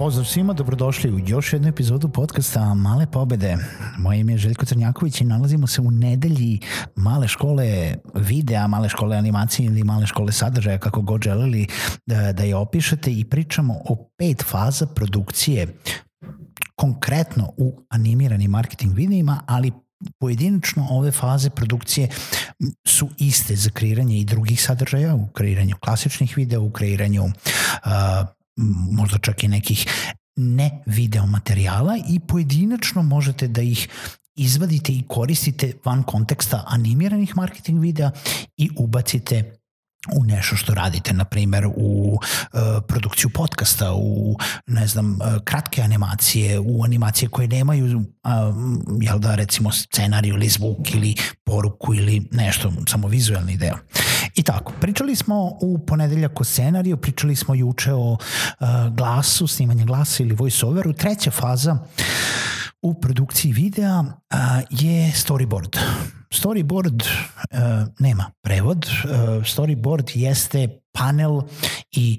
Pozdrav svima, dobrodošli u još jednu epizodu podcasta Male pobede. Moje ime je Željko Crnjaković i nalazimo se u nedelji male škole videa, male škole animacije ili male škole sadržaja, kako god želeli da, da je opišete i pričamo o pet faza produkcije konkretno u animiranim marketing videima, ali pojedinačno ove faze produkcije su iste za kreiranje i drugih sadržaja, u kreiranju klasičnih videa, u kreiranju uh, možda čak i nekih ne video materijala i pojedinačno možete da ih izvadite i koristite van konteksta animiranih marketing videa i ubacite u nešto što radite, na primer u uh, produkciju podcasta, u ne znam, uh, kratke animacije, u animacije koje nemaju uh, jel da recimo scenariju ili zvuk ili poruku ili nešto, samo vizualni deo. I tako, pričali smo u ponedeljak o scenariju, pričali smo juče o uh, glasu, snimanje glasa ili voice-overu. Treća faza u produkciji videa uh, je storyboard. Storyboard uh, nema prevod. Uh, storyboard jeste panel i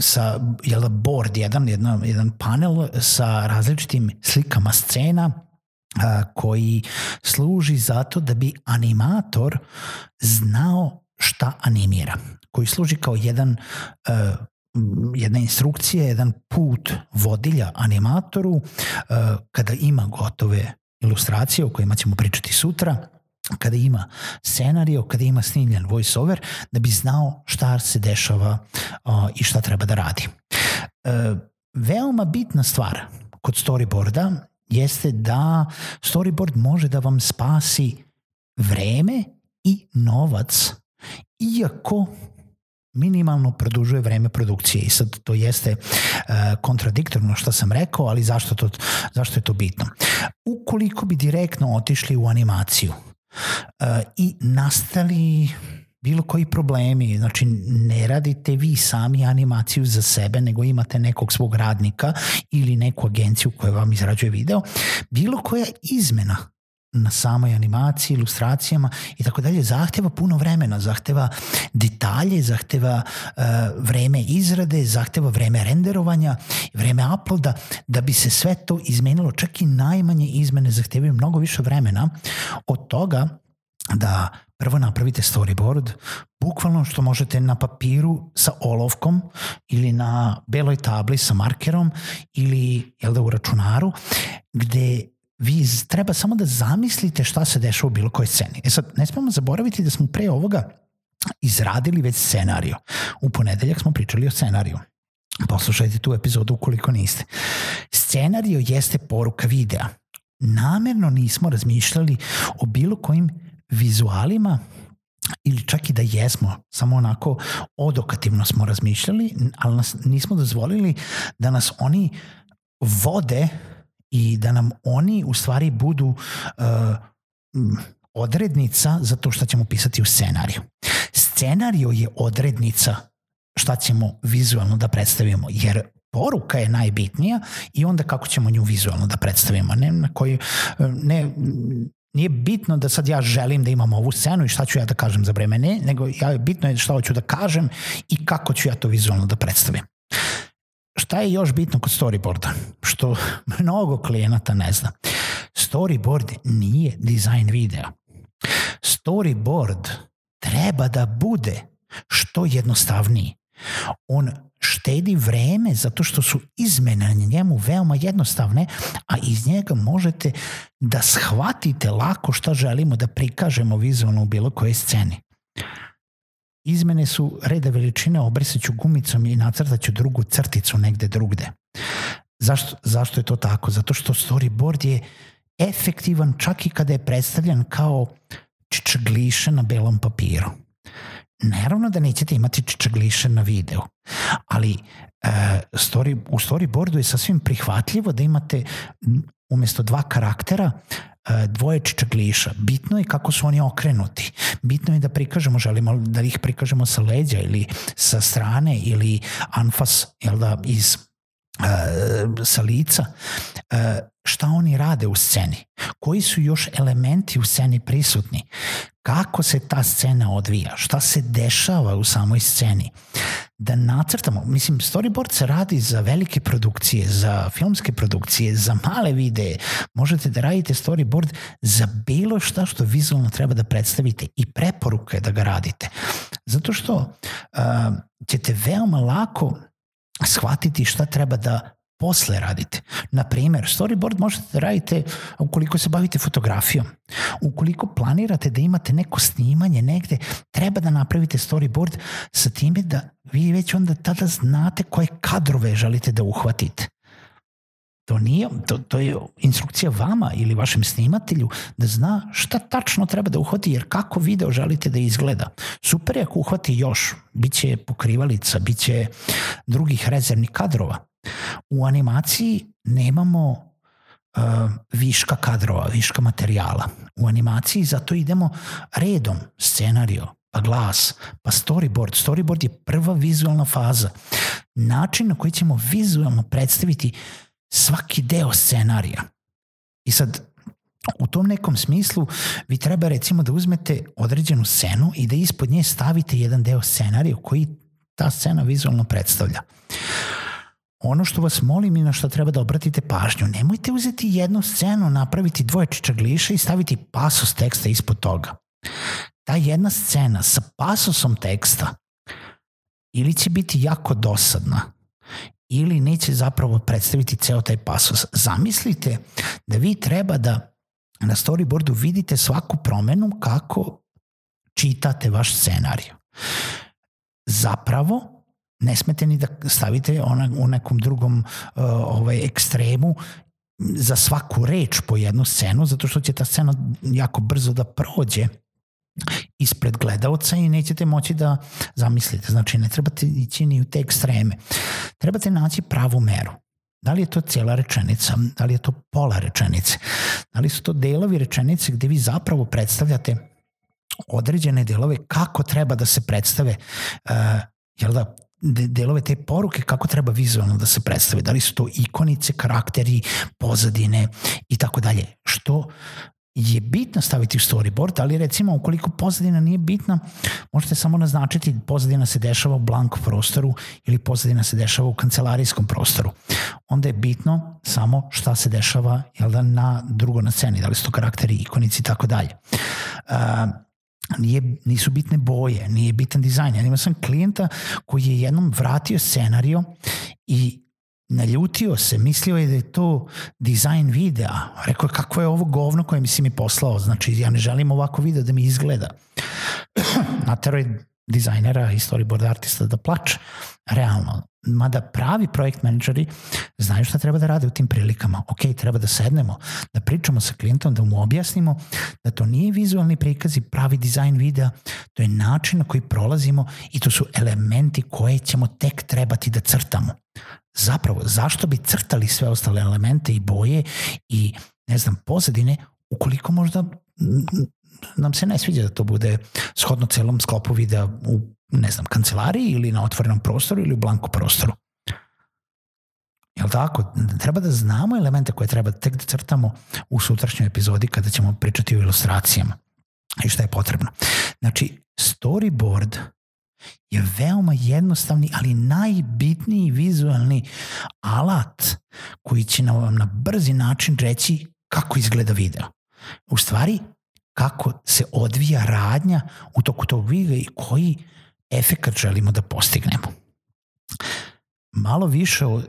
sa jel da board jedan, jedan, jedan panel sa različitim slikama scena koji služi zato da bi animator znao šta animira, koji služi kao jedan uh, jedna instrukcija, jedan put vodilja animatoru uh, kada ima gotove ilustracije o kojima ćemo pričati sutra, kada ima scenario, kada ima snimljen voice over, da bi znao šta se dešava uh, i šta treba da radi. Uh, veoma bitna stvar kod storyboarda jeste da storyboard može da vam spasi vreme i novac iako minimalno produžuje vreme produkcije i sad to jeste uh, kontradiktorno što sam rekao, ali zašto, to, zašto je to bitno? Ukoliko bi direktno otišli u animaciju uh, i nastali bilo koji problemi, znači ne radite vi sami animaciju za sebe, nego imate nekog svog radnika ili neku agenciju koja vam izrađuje video, bilo koja izmena na samoj animaciji, ilustracijama i tako dalje, zahteva puno vremena, zahteva detalje, zahteva uh, vreme izrade, zahteva vreme renderovanja, vreme uploada, da bi se sve to izmenilo, čak i najmanje izmene zahtevaju mnogo više vremena od toga da prvo napravite storyboard, bukvalno što možete na papiru sa olovkom ili na beloj tabli sa markerom ili jel da u računaru, gde vi treba samo da zamislite šta se dešava u bilo kojoj sceni. E sad, ne smemo zaboraviti da smo pre ovoga izradili već scenariju. U ponedeljak smo pričali o scenariju. Poslušajte tu epizodu ukoliko niste. Scenario jeste poruka videa. Namerno nismo razmišljali o bilo kojim vizualima ili čak i da jesmo, samo onako odokativno smo razmišljali, ali nas nismo dozvolili da nas oni vode i da nam oni u stvari budu uh, odrednica za to šta ćemo pisati u scenariju. Scenario je odrednica šta ćemo vizualno da predstavimo, jer poruka je najbitnija i onda kako ćemo nju vizualno da predstavimo. Ne, na koji, ne, nije bitno da sad ja želim da imam ovu scenu i šta ću ja da kažem za vreme, ne, nego ja, bitno je šta hoću da kažem i kako ću ja to vizualno da predstavim. Šta je još bitno kod storyboarda? Što mnogo klijenata ne zna. Storyboard nije dizajn videa. Storyboard treba da bude što jednostavniji. On štedi vreme zato što su izmene na njemu veoma jednostavne, a iz njega možete da shvatite lako šta želimo da prikažemo vizualno u bilo kojoj sceni. Izmene su reda veličine, obrisaću gumicom i nacrtaću drugu crticu negde drugde. Zašto, zašto je to tako? Zato što storyboard je efektivan čak i kada je predstavljan kao čičagliše na belom papiru. Naravno da nećete imati čičagliše na videu, ali e, story, u storyboardu je sasvim prihvatljivo da imate umesto dva karaktera dvoje čičagliša. Bitno je kako su oni okrenuti. Bitno je da prikažemo, želimo da ih prikažemo sa leđa ili sa strane ili anfas jel da, iz sa lica. Uh, šta oni rade u sceni? Koji su još elementi u sceni prisutni? Kako se ta scena odvija? Šta se dešava u samoj sceni? Da nacrtamo, mislim, storyboard se radi za velike produkcije, za filmske produkcije, za male videe. Možete da radite storyboard za bilo šta što vizualno treba da predstavite i preporuka da ga radite. Zato što uh, ćete veoma lako shvatiti šta treba da posle radite. Na primer, storyboard možete da radite ukoliko se bavite fotografijom. Ukoliko planirate da imate neko snimanje negde, treba da napravite storyboard sa time da vi već onda tada znate koje kadrove želite da uhvatite. To nije, to, to je instrukcija vama ili vašem snimatelju da zna šta tačno treba da uhvati, jer kako video želite da izgleda. Super je ako uhvati još, bit će pokrivalica, bit će drugih rezervnih kadrova. U animaciji nemamo uh, viška kadrova, viška materijala. U animaciji zato idemo redom, scenario, pa glas, pa storyboard. Storyboard je prva vizualna faza. Način na koji ćemo vizualno predstaviti svaki deo scenarija. I sad, u tom nekom smislu vi treba recimo da uzmete određenu scenu i da ispod nje stavite jedan deo scenarija koji ta scena vizualno predstavlja. Ono što vas molim i na što treba da obratite pažnju, nemojte uzeti jednu scenu, napraviti dvoje čičagliša i staviti pasos teksta ispod toga. Ta jedna scena sa pasosom teksta ili će biti jako dosadna ili neće zapravo predstaviti ceo taj pasos. Zamislite da vi treba da na storyboardu vidite svaku promenu kako čitate vaš scenariju. Zapravo, ne smete ni da stavite ona, u nekom drugom uh, ovaj ekstremu za svaku reč po jednu scenu, zato što će ta scena jako brzo da prođe ispred gledalca i nećete moći da zamislite. Znači, ne trebate ići ni u te ekstreme. Trebate naći pravu meru. Da li je to cijela rečenica, da li je to pola rečenice, da li su to delovi rečenice gde vi zapravo predstavljate određene delove kako treba da se predstave uh, jel da, delove te poruke kako treba vizualno da se predstave. Da li su to ikonice, karakteri, pozadine i tako dalje. Što je bitno staviti u storyboard, ali recimo ukoliko pozadina nije bitna, možete samo naznačiti pozadina se dešava u blank prostoru ili pozadina se dešava u kancelarijskom prostoru. Onda je bitno samo šta se dešava jel da, na drugo na sceni, da li su to karakteri, ikonici i tako dalje. Uh, nije, nisu bitne boje, nije bitan dizajn. Ja imao sam klijenta koji je jednom vratio scenario i naljutio se, mislio je da je to dizajn videa. Rekao je kako je ovo govno koje mi si mi poslao, znači ja ne želim ovako video da mi izgleda. Natero je dizajnera i storyboard artista da plače. Realno, mada pravi projekt menadžeri znaju šta treba da rade u tim prilikama. Ok, treba da sednemo, da pričamo sa klijentom, da mu objasnimo da to nije vizualni prikaz i pravi dizajn videa, to je način na koji prolazimo i to su elementi koje ćemo tek trebati da crtamo. Zapravo, zašto bi crtali sve ostale elemente i boje i, ne znam, pozadine, ukoliko možda nam se ne sviđa da to bude shodno celom sklopu videa u, ne znam, kancelariji ili na otvorenom prostoru ili u blanku prostoru. Jel tako? Treba da znamo elemente koje treba tek da crtamo u sutrašnjoj epizodi kada ćemo pričati o ilustracijama i šta je potrebno. Znači, storyboard je veoma jednostavni, ali najbitniji vizualni alat koji će nam na brzi način reći kako izgleda video. U stvari, kako se odvija radnja u toku tog videa i koji efekat želimo da postignemo. Malo više o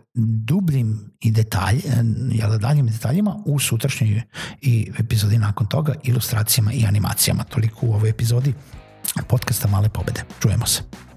dubljim i detalj, jel, daljim detaljima u sutrašnjoj i epizodi nakon toga, ilustracijama i animacijama. Toliko u ovoj epizodi podcasta Male pobede. Čujemo se.